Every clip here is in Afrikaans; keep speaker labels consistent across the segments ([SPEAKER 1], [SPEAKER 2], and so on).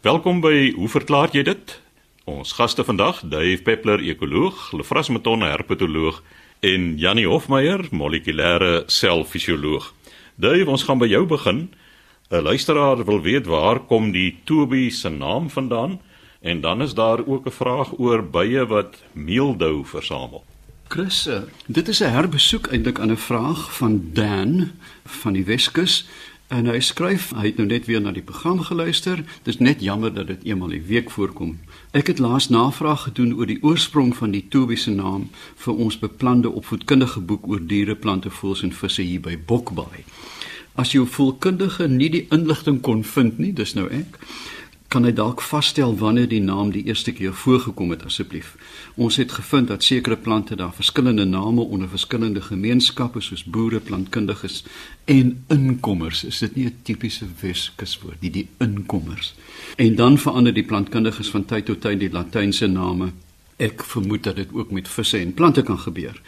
[SPEAKER 1] Welkom by Hoe verklaar jy dit? Ons gaste vandag, Dave Peppler, ekoloog, Lefras Matonne, herpetoloog en Janie Hofmeyer, molekulêre selfisioloog. Dave, ons gaan by jou begin. 'n Luisteraar wil weet waar kom die Toby se naam vandaan? En dan is daar ook 'n vraag oor bye wat meeldou versamel.
[SPEAKER 2] Chris, eh, dit is 'n herbesoek eintlik aan 'n vraag van Dan van die Weskus. En hy skryf, hy het nou net weer na die program geluister. Dis net jammer dat dit eenmal 'n week voorkom. Ek het laas navraag gedoen oor die oorsprong van die Tobiese naam vir ons beplande opvoedkundige boek oor diere, plante, voëls en visse hier by Bokbaai. As jou volkundige nie die inligting kon vind nie, dis nou ek, kan hy dalk vasstel wanneer die naam die eerste keer voorgekom het asseblief. Ons het gevind dat sekere plante daar verskillende name onder verskillende gemeenskappe soos boere, plantkundiges en inkommers. Is dit nie 'n tipiese Weskuswoord nie, die inkommers? En dan verander die plantkundiges van tyd tot tyd die latynse name. Ek vermoed dat dit ook met visse en plante kan gebeur.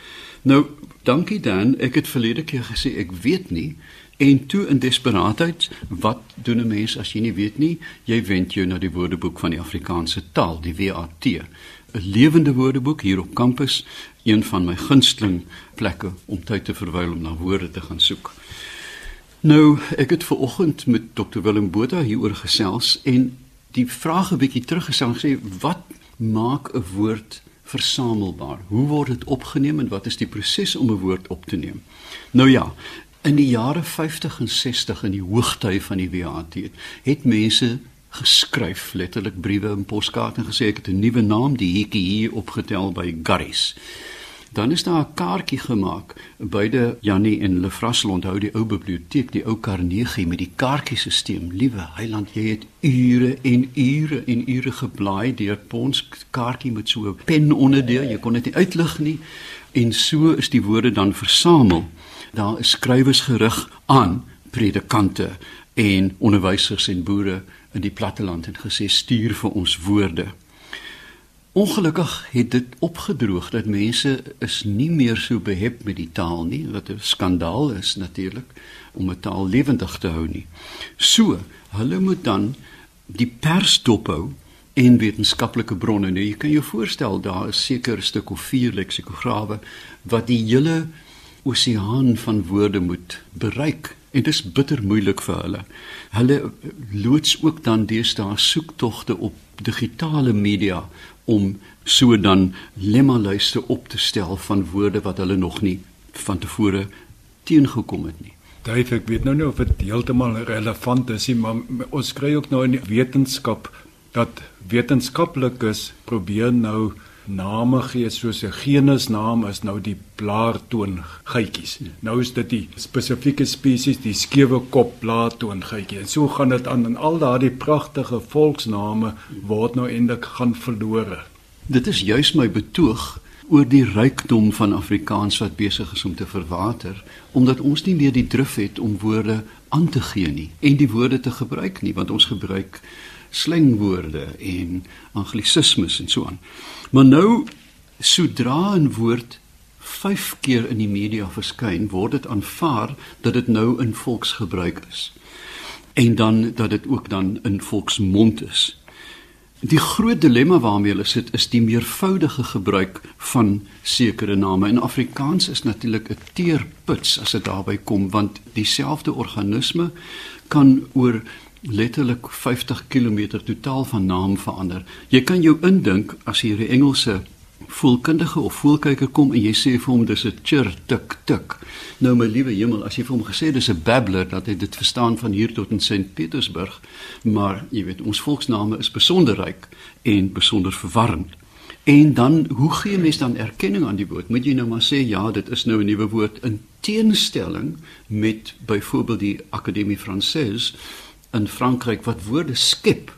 [SPEAKER 2] Nou, dankie Dan, ek het verlede keer gesê ek weet nie En toe in desperaatheid, wat doen 'n mens as jy nie weet nie? Jy wend jou na die Woordeboek van die Afrikaanse taal, die WAT. 'n Lewende woordeboek hier op kampus, een van my gunsteling plekke om tyd te verwyl om na woorde te gaan soek. Nou, ek het ver oggend met Dr Willem Botha hieroor gesels en die vraag 'n bietjie teruggesang sê wat maak 'n woord versamelbaar? Hoe word dit opgeneem en wat is die proses om 'n woord op te neem? Nou ja, In die jare 50 en 60 in die hoogtyd van die WAT het mense geskryf letterlik briewe en poskaarte en gesê ek het 'n nuwe naam die hiekie hier opgetel by Garris. Dan is daar 'n kaartjie gemaak. Beide Jannie en Lefras onthou die ou biblioteek die ou Carnegie met die kaartjiesisteem liewe heiland jy het ure en ure en ure geblaai deur pons kaartjie met so 'n pen onderdeel. Jy kon dit nie uitlig nie. En so is die woorde dan versamel daar is skrywers gerig aan predikante en onderwysers en boere in die platteland en gesê stuur vir ons woorde. Ongelukkig het dit opgedroog dat mense is nie meer so behep met die taal nie wat 'n skandaal is natuurlik om 'n taal lewendig te hou nie. So, hulle moet dan die pers dophou en wetenskaplike bronne. Nou jy kan jou voorstel daar is seker 'n stuk of vier leksikograwe wat die hele oseaan van woorde moet bereik en dit is bitter moeilik vir hulle. Hulle loods ook dan deesdae soektogte op digitale media om so dan lemmalyste op te stel van woorde wat hulle nog nie van tevore teengekom het nie.
[SPEAKER 3] Dit ek weet nou nie of dit heeltemal relevant is nie, maar ons kry ook nou in wetenskap dat wetenskaplikes probeer nou name gee soos 'n genusnaam is nou die blaartoon geitjies. Nou is dit die spesifieke spesies die skewe kop blaartoon geitjie. En so gaan dit aan en al daardie pragtige volksname word nou eintlik gaan verlore.
[SPEAKER 2] Dit is juis my betoog oor die rykdom van Afrikaans wat besig is om te verwater omdat ons nie meer die drif het om woorde aan te gee nie en die woorde te gebruik nie want ons gebruik slengwoorde en anglisismes en so aan. Maar nou sodra 'n woord 5 keer in die media verskyn, word dit aanvaar dat dit nou in volksgebruik is. En dan dat dit ook dan in volksmond is. Die groot dilemma waarmee hulle sit is die meervoudige gebruik van sekere name. In Afrikaans is natuurlik 'n teerputs as dit daarby kom want dieselfde organisme kan oor letterlik 50 km totaal van naam verander. Jy kan jou indink as jy 'n Engelse voelkundige of voelkyker kom en jy sê vir hom dis 'n chir tik tik. Nou my liewe hemel, as jy vir hom gesê dis 'n babbler dat hy dit verstaan van hier tot in St Petersburg, maar jy weet ons volksname is besonder ryk en besonder verwarrend. En dan hoe gee mens dan erkenning aan die woord? Moet jy nou maar sê ja, dit is nou 'n nuwe woord in teenstelling met byvoorbeeld die Akademie Française in Frankryk wat woorde skep.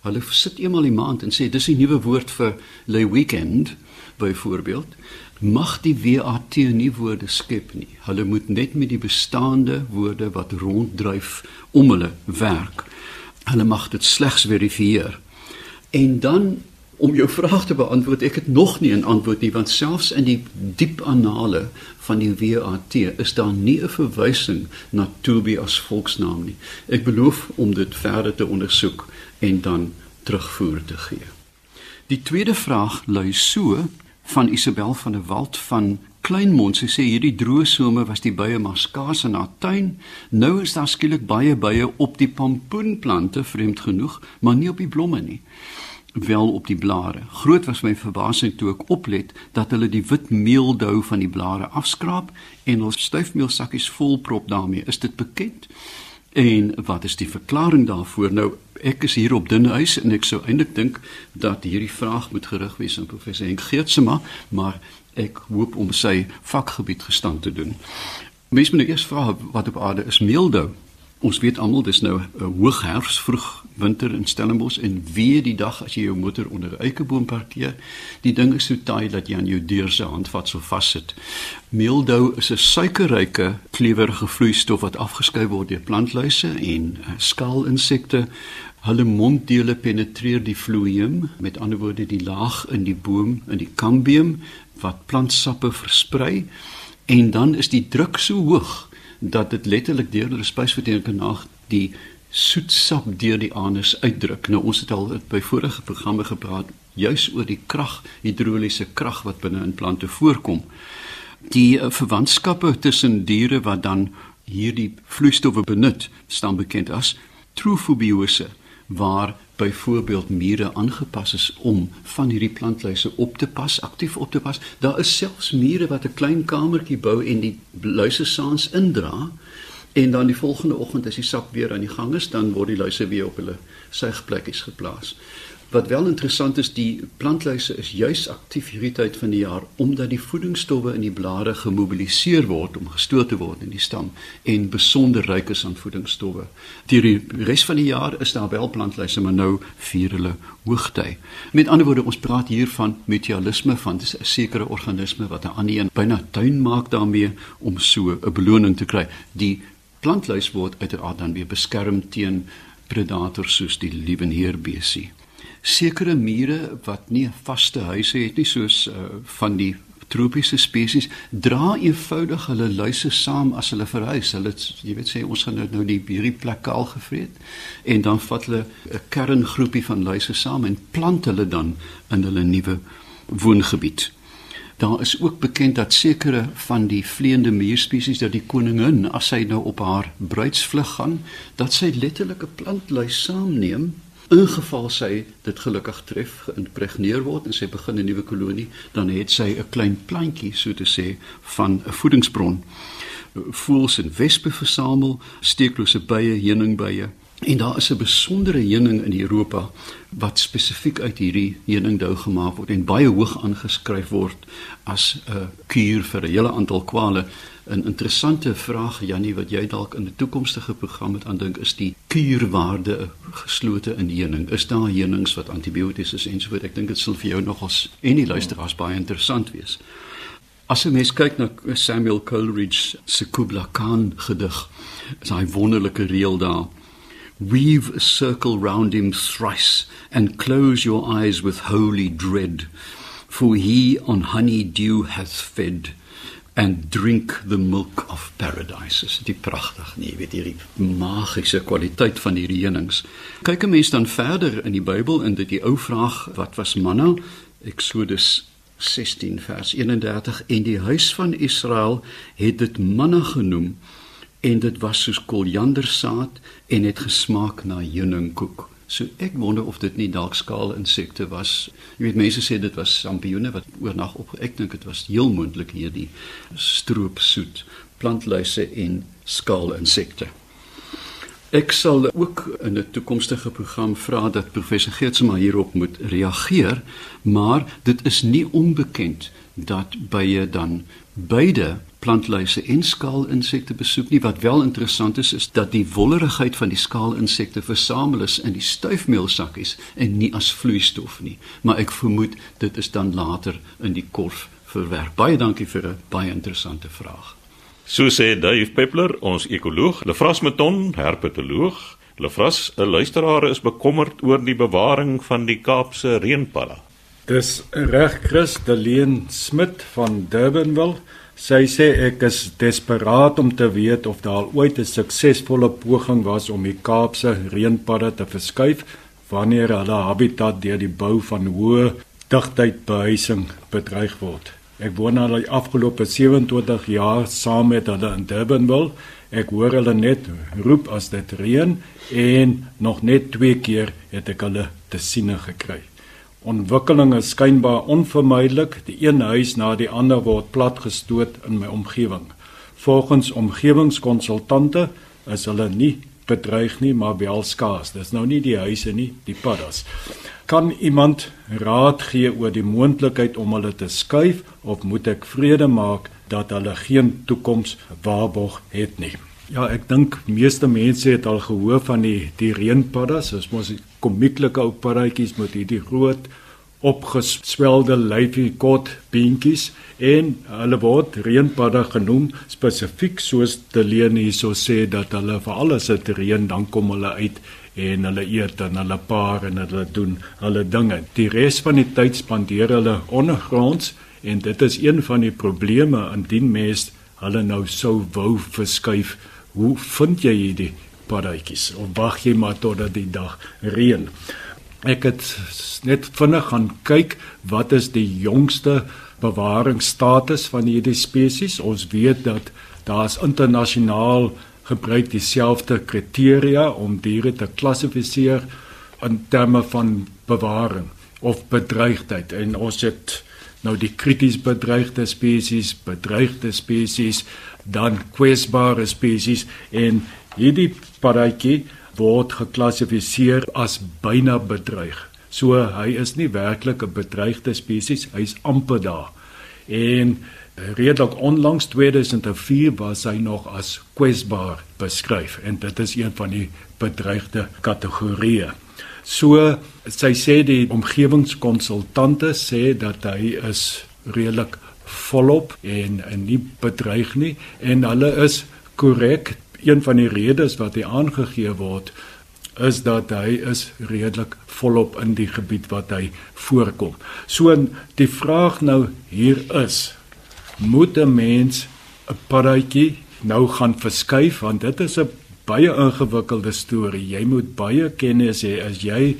[SPEAKER 2] Hulle sit eenmal die maand en sê dis 'n nuwe woord vir le weekend byvoorbeeld. Mag die WAT nie woorde skep nie. Hulle moet net met die bestaande woorde wat ronddryf om hulle werk. Hulle mag dit slegs verifieer. En dan om jou vraag te beantwoord, ek het nog nie 'n antwoord nie want selfs in die diep annale van die WAT is daar nie 'n verwysing na Toby as volksnaam nie. Ek beloof om dit verder te ondersoek en dan terugvoer te gee. Die tweede vraag lui so van Isabel van der Walt van Kleinmond. Sy sê hierdie droë somer was die bye maar skaars in haar tuin. Nou is daar skielik baie bye op die pampoenplante, vreemd genoeg, maar nie op die blomme nie wel op die blare. Groot was my verbasing toe ek oplet dat hulle die wit meeldou van die blare afskraap en ons styfmeelsakkies volprop daarmee. Is dit bekend? En wat is die verklaring daarvoor? Nou ek is hier op dunne ys en ek sou eintlik dink dat hierdie vraag moet gerig wees aan professor Henk Geertsma, maar ek hoop om sy vakgebied gestand te doen. Mens moet nou eers vra wat op aarde is meeldou? Ons weet almal dis nou 'n hoë herfs, vroeg winter in Stellenbosch en weer die dag as jy jou motor onder 'n eikeboom parkeer, die ding is so taai dat jy aan jou deur se handvat so vassit. Meeldou is 'n suikerryke klewerige vloeistof wat afgeskei word deur plantluise en uh, skaalinsekte. Hulle monddele penetreer die vloeium, met ander woorde die laag in die boom, in die kambium wat plantsappe versprei en dan is die druk so hoog dat dit letterlik deur die spysverteringskanaal die soetsap deur die anus uitdruk. Nou ons het al by vorige programme gepraat juis oor die krag, hidroliese krag wat binne in plante voorkom. Die uh, verwantskappe tussen diere wat dan hierdie vloeistowwe benut, staan bekend as trofobiose waar byvoorbeeld mure aangepas is om van hierdie plantluise op te pas, aktief op te pas. Daar is selfs mure wat 'n klein kamertjie bou en die luise saans indra en dan die volgende oggend as die sap weer aan die gang is, dan word die luise weer op hulle suigplekkies geplaas. Wat wel interessant is, die plantluise is juis aktief hierdie tyd van die jaar omdat die voedingsstowwe in die blare gemobiliseer word om gestoot te word in die stam en besonder ryk is aan voedingsstowwe. Die res van die jaar is daar wel plantluise, maar nou vier hulle hoogtyd. Met ander woorde, ons praat hier van mutualisme van 'n sekere organisme wat 'n ander een byna tuin maak daarmee om so 'n beloning te kry. Die plantluis word uiteraard dan weer beskerm teen predators soos die liewenheerbesie sekere mure wat nie vaste huise het nie soos uh, van die tropiese spesies dra eenvoudig hulle luise saam as hulle verhuis. Hulle jy weet sê ons gaan nou, nou die hierdie plek kaal gevreet en dan vat hulle 'n kerngroepie van luise saam en plant hulle dan in hulle nuwe woongebied. Daar is ook bekend dat sekere van die vleiende muurspesies dat die koningin as sy nou op haar bruidsvlug gaan, dat sy letterlik 'n plantluis saamneem ingeval sy dit gelukkig tref geïmpregneer word en sy begin 'n nuwe kolonie dan het sy 'n klein plantjie so te sê van 'n voedingsbron. Voels en wespe versamel steeklose bye heuningbye en daar is 'n besondere heuning in Europa wat spesifiek uit hierdie heuningdou gemaak word en baie hoog aangeskryf word as 'n kuur vir 'n hele aantal kwale 'n interessante vraag Jannie wat jy dalk in 'n toekomstige program moet aandink is die kuurwaarde geslote in heuning. Is daar heunings wat antibioties is en so voort? Ek dink dit sal vir jou nogals en die luisteraars baie interessant wees. As jy mens kyk na Samuel Coleridge se Kubla Khan gedig, is hy wonderlike reël daar. Weave a circle round him thrice and close your eyes with holy dread for he on honey dew hath fed and drink the milk of paradise. Is dit pragtig nie? Jy weet hierdie magiese kwaliteit van hierdie heuning. Kyk 'n mens dan verder in die Bybel en dit die ou vraag wat was manna? Eksodus 16 vers 31 en die huis van Israel het dit manna genoem en dit was soos koljandersaad en het gesmaak na heuningkoek. So ek wonder of dit nie dalk skaal insekte was. Jy weet mense sê dit was sampioene wat oornag op ek dink dit was heel moontlik hierdie stroopsoet plantluise en skaal insekte. Ek sal ook in 'n toekomstige program vra dat professor Geertsma hierop moet reageer, maar dit is nie onbekend dat bye dan beide plantluise en skaalinsekte besoek nie. Wat wel interessant is is dat die wollerigheid van die skaalinsekte versamel is in die stuifmeelsakkies en nie as vloeistof nie. Maar ek vermoed dit is dan later in die korf verwerk. Baie dankie vir 'n baie interessante vraag.
[SPEAKER 1] So sê Dave Peppler, ons ekoloog, Lefras Meton, herpetoloog. Lefras, 'n luisteraar is bekommerd oor die bewaring van die Kaapse reënpalla.
[SPEAKER 3] Dis reg Chris Deleen Smit van Durbanville. Sy sê ek is desperaat om te weet of daar ooit 'n suksesvolle poging was om die Kaapse reënpadde te verskuif wanneer hulle habitat deur die bou van hoë digtheid behuising bedreig word. Ek woon al die afgelope 27 jaar saam met hulle in Durbanville. Ek hoor hulle net roep as dit reën en nog net twee keer het ek hulle te siene gekry. Ontwikkeling is skynbaar onvermydelik. Die een huis na die ander word platgestoot in my omgewing. Volgens omgewingskonsultante is hulle nie bedreig nie, maar wel skaars. Dis nou nie die huise nie, die paddas. Kan iemand raad gee oor die moontlikheid om hulle te skuif of moet ek vrede maak dat hulle geen toekoms waarborg het nie? Ja, ek dink meeste mense het al gehoor van die die reënpaddas. Ons mos komieklike ou paddatjies met hierdie groot opgeswelde lyfie kort beentjies en hulle word reënpadda genoem spesifiek soos Deleen hierso sê dat hulle vir alles het reën dan kom hulle uit en hulle eet en hulle paar en hulle doen hulle dinge. Die res van die tyd spandeer hulle ondergronds en dit is een van die probleme indien mens hulle nou sou wou verskuif. Hoe vind jy hierdie paradjies? Of wag jy maar totdat die dag reën? Ek het net vinnig gaan kyk wat is die jongste bewaringsstatus van hierdie spesies. Ons weet dat daar's internasionaal gebruik dieselfde kriteria om diere te klassifiseer in terme van bewaring of bedreigdheid en ons het nou die krities bedreigde spesies, bedreigde spesies, dan kwesbare spesies en hierdie paradjie word geklassifiseer as byna bedreig. So hy is nie werklik 'n bedreigde spesies, hy's amper daar. En redelik onlangs 2004 was hy nog as kwesbaar beskryf en dit is een van die bedreigde kategorieë. So sy sê die omgewingskonsultante sê dat hy is redelik volop en, en nie bedreig nie en hulle is korrek. Een van die redes wat hy aangegee word is dat hy is redelik volop in die gebied wat hy voorkom. So die vraag nou hier is moet 'n mens 'n paradjie nou gaan verskuif want dit is 'n baie ingewikkelde storie. Jy moet baie kennis hê as jy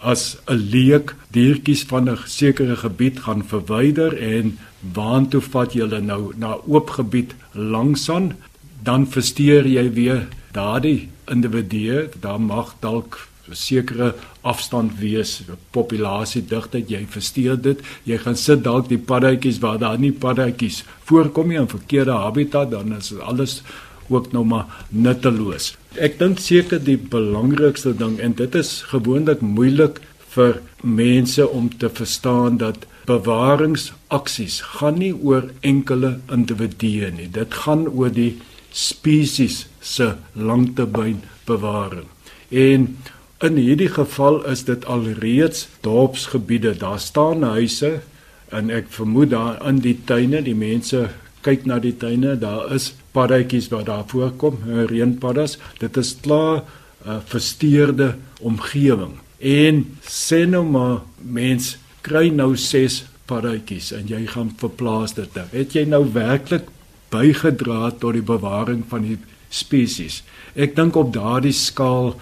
[SPEAKER 3] as 'n leek diertjies van 'n sekere gebied gaan verwyder en waantoe vat jy hulle nou na oop gebied langsaan dan versteur jy weer daardie individue daar mag dalk sekere afstand wees, populasie digtheid, jy versteur dit. Jy gaan sit dalk die paddatjies waar daar nie paddatjies voorkom nie in verkeerde habitat, dan is alles ook nou maar nutteloos. Ek dink seker die belangrikste ding en dit is gewoonlik moeilik vir mense om te verstaan dat bewaringsaksies gaan nie oor enkele individue nie. Dit gaan oor die spesies se langtermyn bewaring. En In hierdie geval is dit alreeds dorpsgebiede. Daar staan huise en ek vermoed daar in die tuine, die mense kyk na die tuine, daar is paddatjies wat daar voorkom, eh, reënpaddas. Dit is klaar 'n uh, versteurde omgewing. En sê nou maar mens kry nou 6 paddatjies en jy gaan verplaas dit. Nou. Het jy nou werklik bygedra tot die bewaring van die spesies? Ek dink op daardie skaal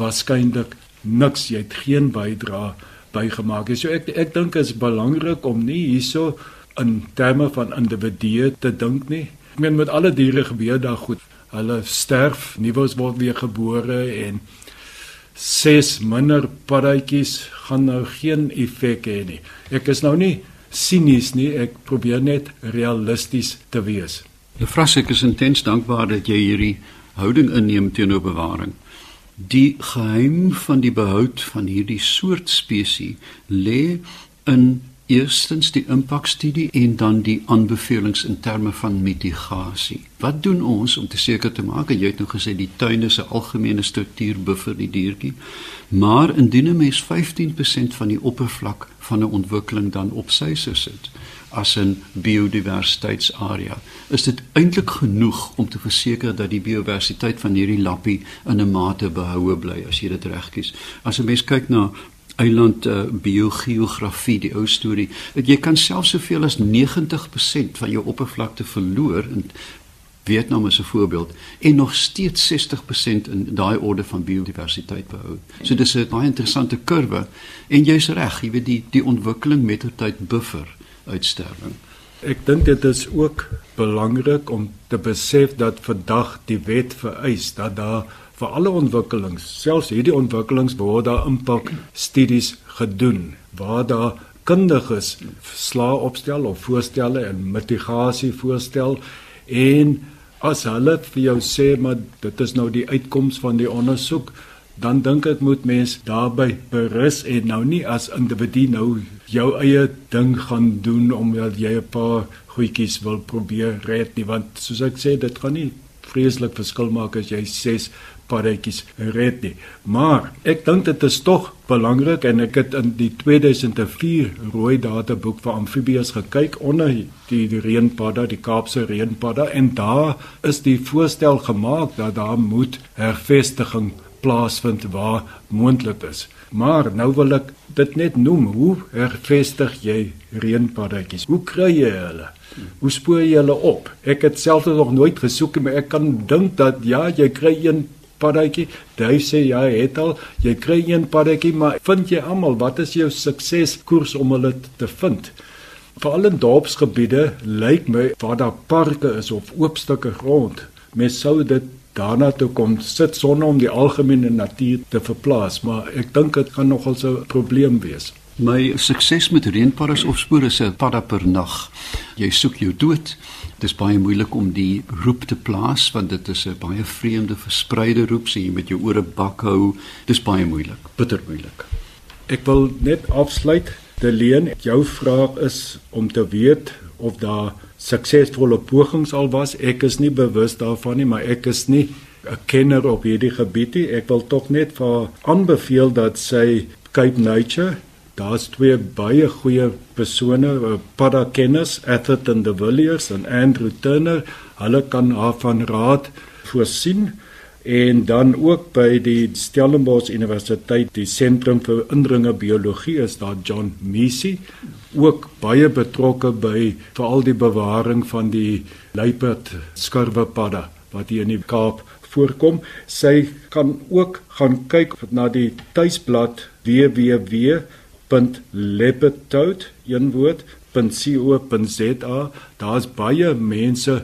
[SPEAKER 3] waarskynlik niks jy het geen bydra bygemaak nie. So ek ek dink is belangrik om nie hierso in terme van individue te dink nie. Ek meen met alle diere gebeur daar goed. Hulle sterf, nuus word weer gebore en ses minder paddatjies gaan nou geen effek hê nie. Ek is nou nie sinies nie, ek probeer net realisties te wees.
[SPEAKER 2] Juffrou, ek is intens dankbaar dat jy hierdie houding inneem teenoor bewaring. Die geheim van die behoud van hierdie soort spesies lê in eerstens die impakstudie en dan die aanbevelings in terme van mitigasie. Wat doen ons om te seker te maak jy het nou gesê die tuin is 'n algemene struktuur buffer die diertjie, maar indien 'n mens 15% van die oppervlak van 'n ontwikkeling dan op sy sit, as 'n biodiversiteitsarea. Is dit eintlik genoeg om te verseker dat die biodiversiteit van hierdie lappie in 'n mate behoue bly as jy dit reg kies? As 'n mens kyk na eiland uh, biogeografie, die ou storie, jy kan selfs soveel as 90% van jou oppervlakte verloor en Vietnam is 'n voorbeeld en nog steeds 60% in daai orde van biodiversiteit behou. So dis 'n baie interessante kurwe en jy's reg, jy weet die die ontwikkeling met tyd buffer uitsterwing.
[SPEAKER 3] Ek dink dit is ook belangrik om te besef dat vandag die wet vereis dat daar vir alle ontwikkelings, selfs hierdie ontwikkelings word daar impak studies gedoen waar daar kundiges verslae opstel of voorstelle en mitigasie voorstel en as hulle vir jou sê maar dit is nou die uitkoms van die ondersoek dan dink ek moet mens daarby berus en nou nie as individu nou jou eie ding gaan doen omdat jy 'n paar goedjies wil probeer red nie want soos ek sê dit gaan nie vreeslik verskil maak as jy 6 paddatjies red nie. Maar ek dink dit is tog belangrik en ek het in die 2004 rooi databoek vir amfibieërs gekyk onder die, die reënpadda, die Kaapse reënpadda en daar is die voorstel gemaak dat daar moet hervestiging plaasvind waar moontlik is. Maar nou wil ek dit net noem, hoe hervestig jy reënpaddatjies? Hoe kry jy hulle? Hoe spoor jy hulle op? Ek het self nog nooit gesoek, maar ek kan dink dat ja, jy kry een paddatjie. Hy sê ja, hy het al, jy kry een paddatjie, maar vind jy almal wat is jou sukseskoers om hulle te vind? Veral in dorpsgebiede lyk my waar daar parke is of oop stukke grond, mens sou dit daarna toe kom sit sonder om die algemene natuur te verplaas, maar ek dink dit kan nogal 'n probleem wees.
[SPEAKER 2] My sukses met reënpaddas opspoor is 'n padda per nag. Jy soek jou dood. Dit is baie moeilik om die roep te plaas want dit is 'n baie vreemde verspreide roep sien jy met jou ore bak hou. Dis baie moeilik, bitter moeilik.
[SPEAKER 3] Ek wil net afsluit. Deleen, jou vraag is om te weet of daar suksesvolle pogings al was. Ek is nie bewus daarvan nie, maar ek is nie 'n kenner op hierdie gebied nie. Ek wil tog net vir aanbeveel dat sy Cape Nature Daar's twee baie goeie persone, eh, padda kenners, Atherton de Villiers en Andrew Turner. Hulle kan haar van raad voorsien en dan ook by die Stellenbosch Universiteit, die sentrum vir indringe biologie is daar John Misi, ook baie betrokke by veral die bewaring van die luiperd skurwepadda wat hier in die Kaap voorkom. Sy kan ook gaan kyk na die tuisblad www www.leopardtoad.co.za daar's baie mense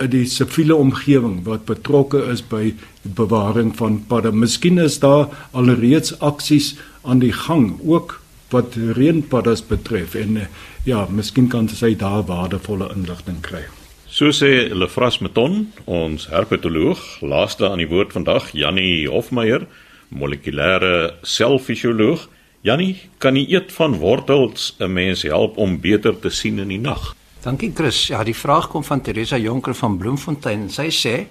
[SPEAKER 3] in die siviele omgewing wat betrokke is by bewaring van padde. Miskien is daar alreeds aksies aan die gang ook wat reënpaddas betref en eh, ja, miskien kan sy daar waardevolle inligting kry.
[SPEAKER 1] So sê Lefras Meton, ons herpetoloog, laaste aan die woord vandag, Jannie Hofmeyer, molekulêre selfisioloog. Jannie, kan die eet van wortels 'n mens help om beter te sien in die nag?
[SPEAKER 4] Dankie Chris. Ja, die vraag kom van Teresa Jonker van Bloemfontein. Sy sê: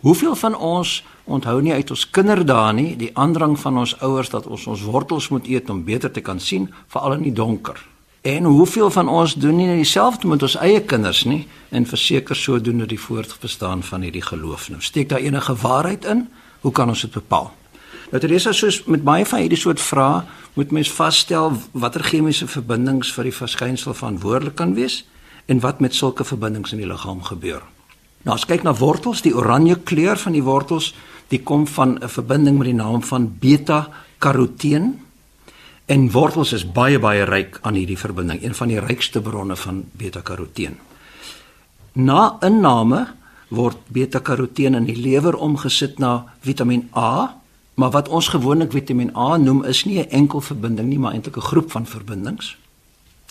[SPEAKER 4] "Hoeveel van ons onthou nie uit ons kinderdae nie die aandrang van ons ouers dat ons ons wortels moet eet om beter te kan sien, veral in die donker?" En hoeveel van ons doen nie dieselfde met ons eie kinders nie en verseker sodoende die voortbestaan van hierdie geloof nou. Steek daar enige waarheid in? Hoe kan ons dit bepaal? Nou Teresa soos met baie van hierdie soort vrae moet mens vasstel watter chemiese verbindings vir die verskynsel verantwoordelik kan wees en wat met sulke verbindings in die liggaam gebeur. Nou as kyk na wortels, die oranje kleur van die wortels, die kom van 'n verbinding met die naam van beta-karoteen. En wortels is baie baie ryk aan hierdie verbinding, een van die rykste bronne van beta-karoteen. Na inname word beta-karoteen in die lewer omgesit na Vitamiin A Maar wat ons gewoonlik Vitamiin A noem is nie 'n enkel verbinding nie, maar eintlik 'n groep van verbindings.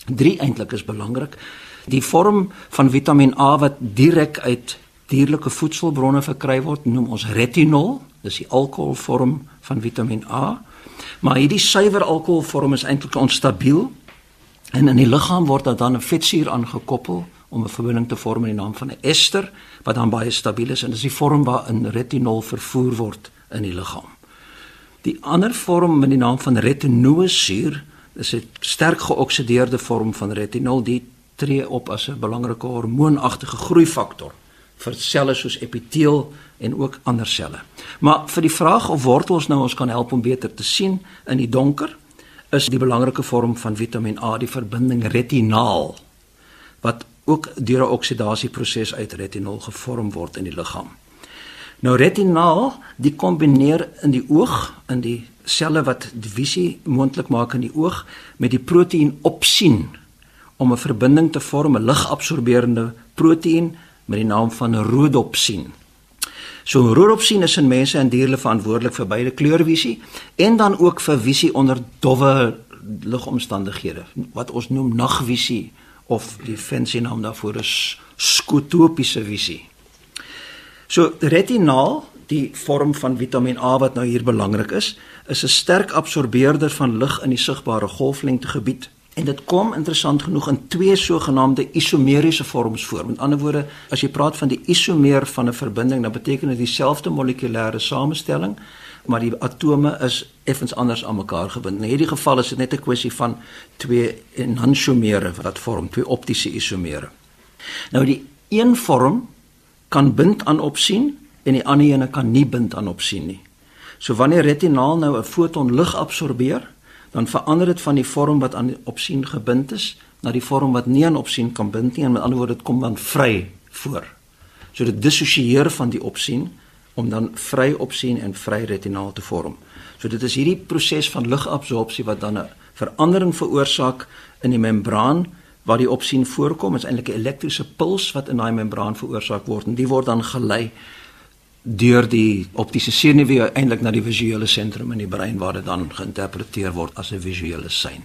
[SPEAKER 4] Drie eintlik is belangrik. Die vorm van Vitamiin A wat direk uit dierlike voedselbronne verkry word, noem ons retinol. Dis die alkoholvorm van Vitamiin A. Maar hierdie suiwer alkoholvorm is eintlik onstabiel en in die liggaam word daar dan 'n vetsuur aangekoppel om 'n verbinding te vorm in die naam van 'n ester wat dan baie stabiel is en dis die vorm waarin retinol vervoer word in die liggaam. Die ander vorm met die naam van retinosuur is 'n sterk geoksideerde vorm van retinol die tree op as 'n belangrike hormoonagtige groeifaktor vir selle soos epiteel en ook ander selle. Maar vir die vraag of wortels nou ons kan help om beter te sien in die donker, is die belangrike vorm van Vitamiin A die verbinding retinaal wat ook deur 'n oksidasieproses uit retinol gevorm word in die liggaam. Nou retinaal, die kombineer in die oog in die selle wat die visie moontlik maak in die oog met die proteïen opsien om 'n verbinding te vorm, 'n ligabsorberende proteïen met die naam van rhodopsien. So rhodopsien is in mense en diere verantwoordelik vir beide kleurvisie en dan ook vir visie onder dowwe ligomstandighede wat ons noem nagvisie of die fancy naam daarvoor is skotopiese visie. So retinaal, die vorm van Vitamiin A wat nou hier belangrik is, is 'n sterk absorbeerder van lig in die sigbare golflengtegebied En dit kom interessant genoeg in twee sogenaamde isomeriese vorms voor. Met ander woorde, as jy praat van die isomeer van 'n verbinding, dan beteken dit dieselfde molekulêre samestelling, maar die atome is effens anders aan mekaar gebind. In hierdie geval is dit net 'n kwessie van twee enantiomere wat vorm, twee optiese isomere. Nou die een vorm kan bind aan opsien en die ander een kan nie bind aan opsien nie. So wanneer retinaal nou 'n foton lig absorbeer, dan verander dit van die vorm wat aan opsien gebind is na die vorm wat nie aan opsien kan bind nie en met ander woorde dit kom dan vry voor. So dit dissosieer van die opsien om dan vry opsien en vry retinaal te vorm. So dit is hierdie proses van ligabsorpsie wat dan 'n verandering veroorsaak in die membraan waar die opsien voorkom is eintlik 'n elektriese puls wat in daai membraan veroorsaak word en die word dan gelei deur die optiese senuwee eintlik na die visuele sentrum in die brein waar dit dan geïnterpreteer word as 'n visuele sein.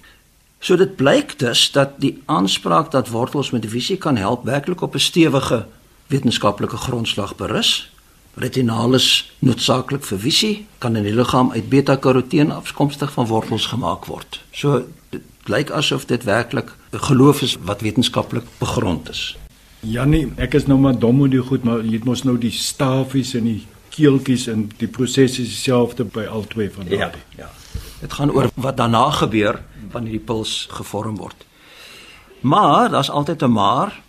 [SPEAKER 4] So dit blyk dus dat die aanspraak dat wortels met visie kan help werklik op 'n stewige wetenskaplike grondslag berus. Retinalis noodsaaklik vir visie kan in die liggaam uit beta-karoteen afkomstig van wortels gemaak word. So blyk asof dit werklik 'n geloof is wat wetenskaplik begrond is.
[SPEAKER 3] Jannie, ek is nou maar dom oor die goed, maar jy het mos nou die stafies en die keeltjies en die proses is dieselfde by al twee van
[SPEAKER 4] daardie. Ja, ja. Dit gaan oor wat daarna gebeur wanneer die puls gevorm word. Maar daar's altyd 'n maar.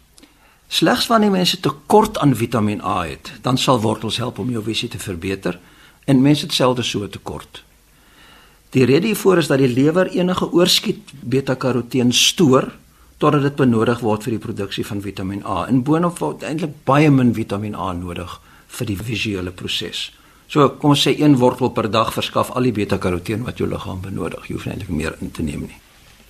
[SPEAKER 4] Slegs wanneer mense tekort aan Vitamiin A het, dan sal wortels help om jou visie te verbeter en mense het selde so tekort. Die rede hiervoor is dat die lewer enige oorskiet beta-karoteen stoor totdat dit benodig word vir die produksie van Vitamiin A. En boonop word eintlik baie min Vitamiin A nodig vir die visuele proses. So kom ons sê een wortel per dag verskaf al die beta-karoteen wat jou liggaam benodig. Jy hoef eintlik meer in te neem nie.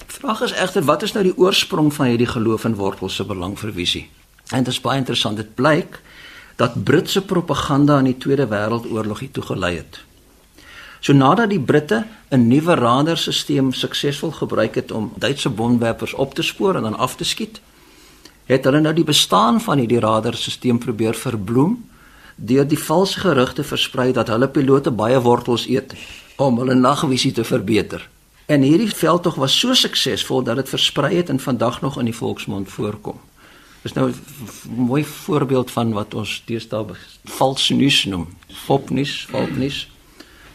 [SPEAKER 4] Vraag is egter wat is nou die oorsprong van hierdie geloof in wortels se belang vir visie? En dit is baie interessant. Dit blyk dat Britse propaganda in die Tweede Wêreldoorlog het toegelei het. So nadat die Britte 'n nuwe radarstelsel suksesvol gebruik het om Duitse bomwerpers op te spoor en dan af te skiet, het hulle nou die bestaan van hierdie radarstelsel probeer verbloem deur die valse gerugte versprei dat hulle pilote baie wortels eet om hulle nagvisie te verbeter. En hierdie veldtog was so suksesvol dat dit versprei het en vandag nog in die volksmond voorkom. Dis nou 'n mooi voorbeeld van wat ons deesdae vals nuus noem. Fopnuus, valnuus.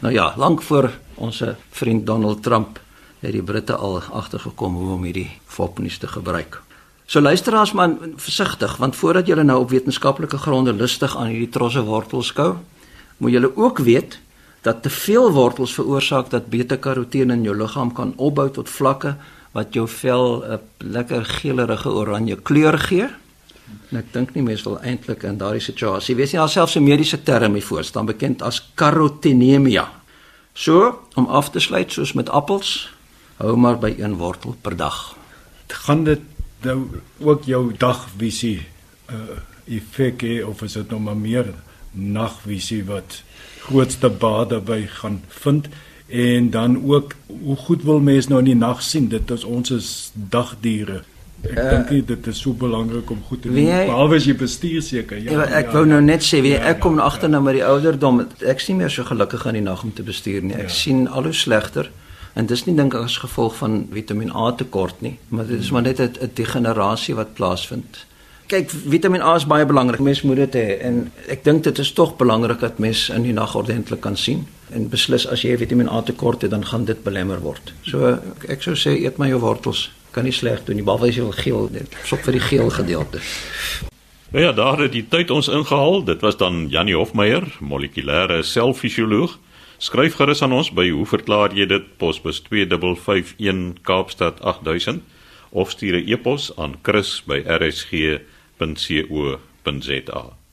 [SPEAKER 4] Nou ja, lank voor ons vriend Donald Trump het die Britte al agtergekom hoe om hierdie fopnuus te gebruik. So luisteraars man versigtig want voordat julle nou op wetenskaplike gronde lustig aan hierdie trosse wortels skou, moet julle ook weet dat te veel wortels veroorsaak dat beta-karoteen in jou liggaam kan opbou tot vlakke wat jou vel 'n lekker geelerige oranje kleur gee. En ek dink nie mense wil eintlik in daardie situasie wees nie. Daar selfs 'n mediese term hiervoor staan bekend as karotenemia. So, om af te sluit soos met appels, hou maar by een wortel per dag.
[SPEAKER 3] Gaan dit nou ook jou dagvisie uh effek hê of is dit nog maar meer nagvisie wat grootste bade by gaan vind en dan ook hoe goed wil mense nou in die nag sien dit is ons is dagdiere Ek uh, dink nie dit is so belangrik om goed te doen. Behalwe as jy bestuur seker.
[SPEAKER 4] Ja, ja. Ek ja, wou nou net sê, wie ja, ek kom ja, agter ja. nou met die ouderdom, ek sien meer so gelukkig aan die nag om te bestuur nie. Ek ja. sien al hoe slegter. En dis nie dink as gevolg van Vitamiin A tekort nie, maar dit is maar net 'n degenerasie wat plaasvind. Kyk, Vitamiin A is baie belangrik. Mens moet dit hê en ek dink dit is tog belangrik dat mens in die nag ordentlik kan sien en beslis as jy Vitamiin A tekort het, dan gaan dit belemmer word. So ek sou sê eet maar jou wortels kan nie sleg doen nie behalwe as jy wil geel net sop vir die geel gedeelte.
[SPEAKER 1] Nou ja, daar het die tyd ons ingehaal. Dit was dan Janie Hofmeyer, molekulêre selfisioloog. Skryf gerus aan ons by hoe verklaar jy dit posbus 2551 Kaapstad 8000 of stuur 'n e-pos aan chris@rsg.co.za.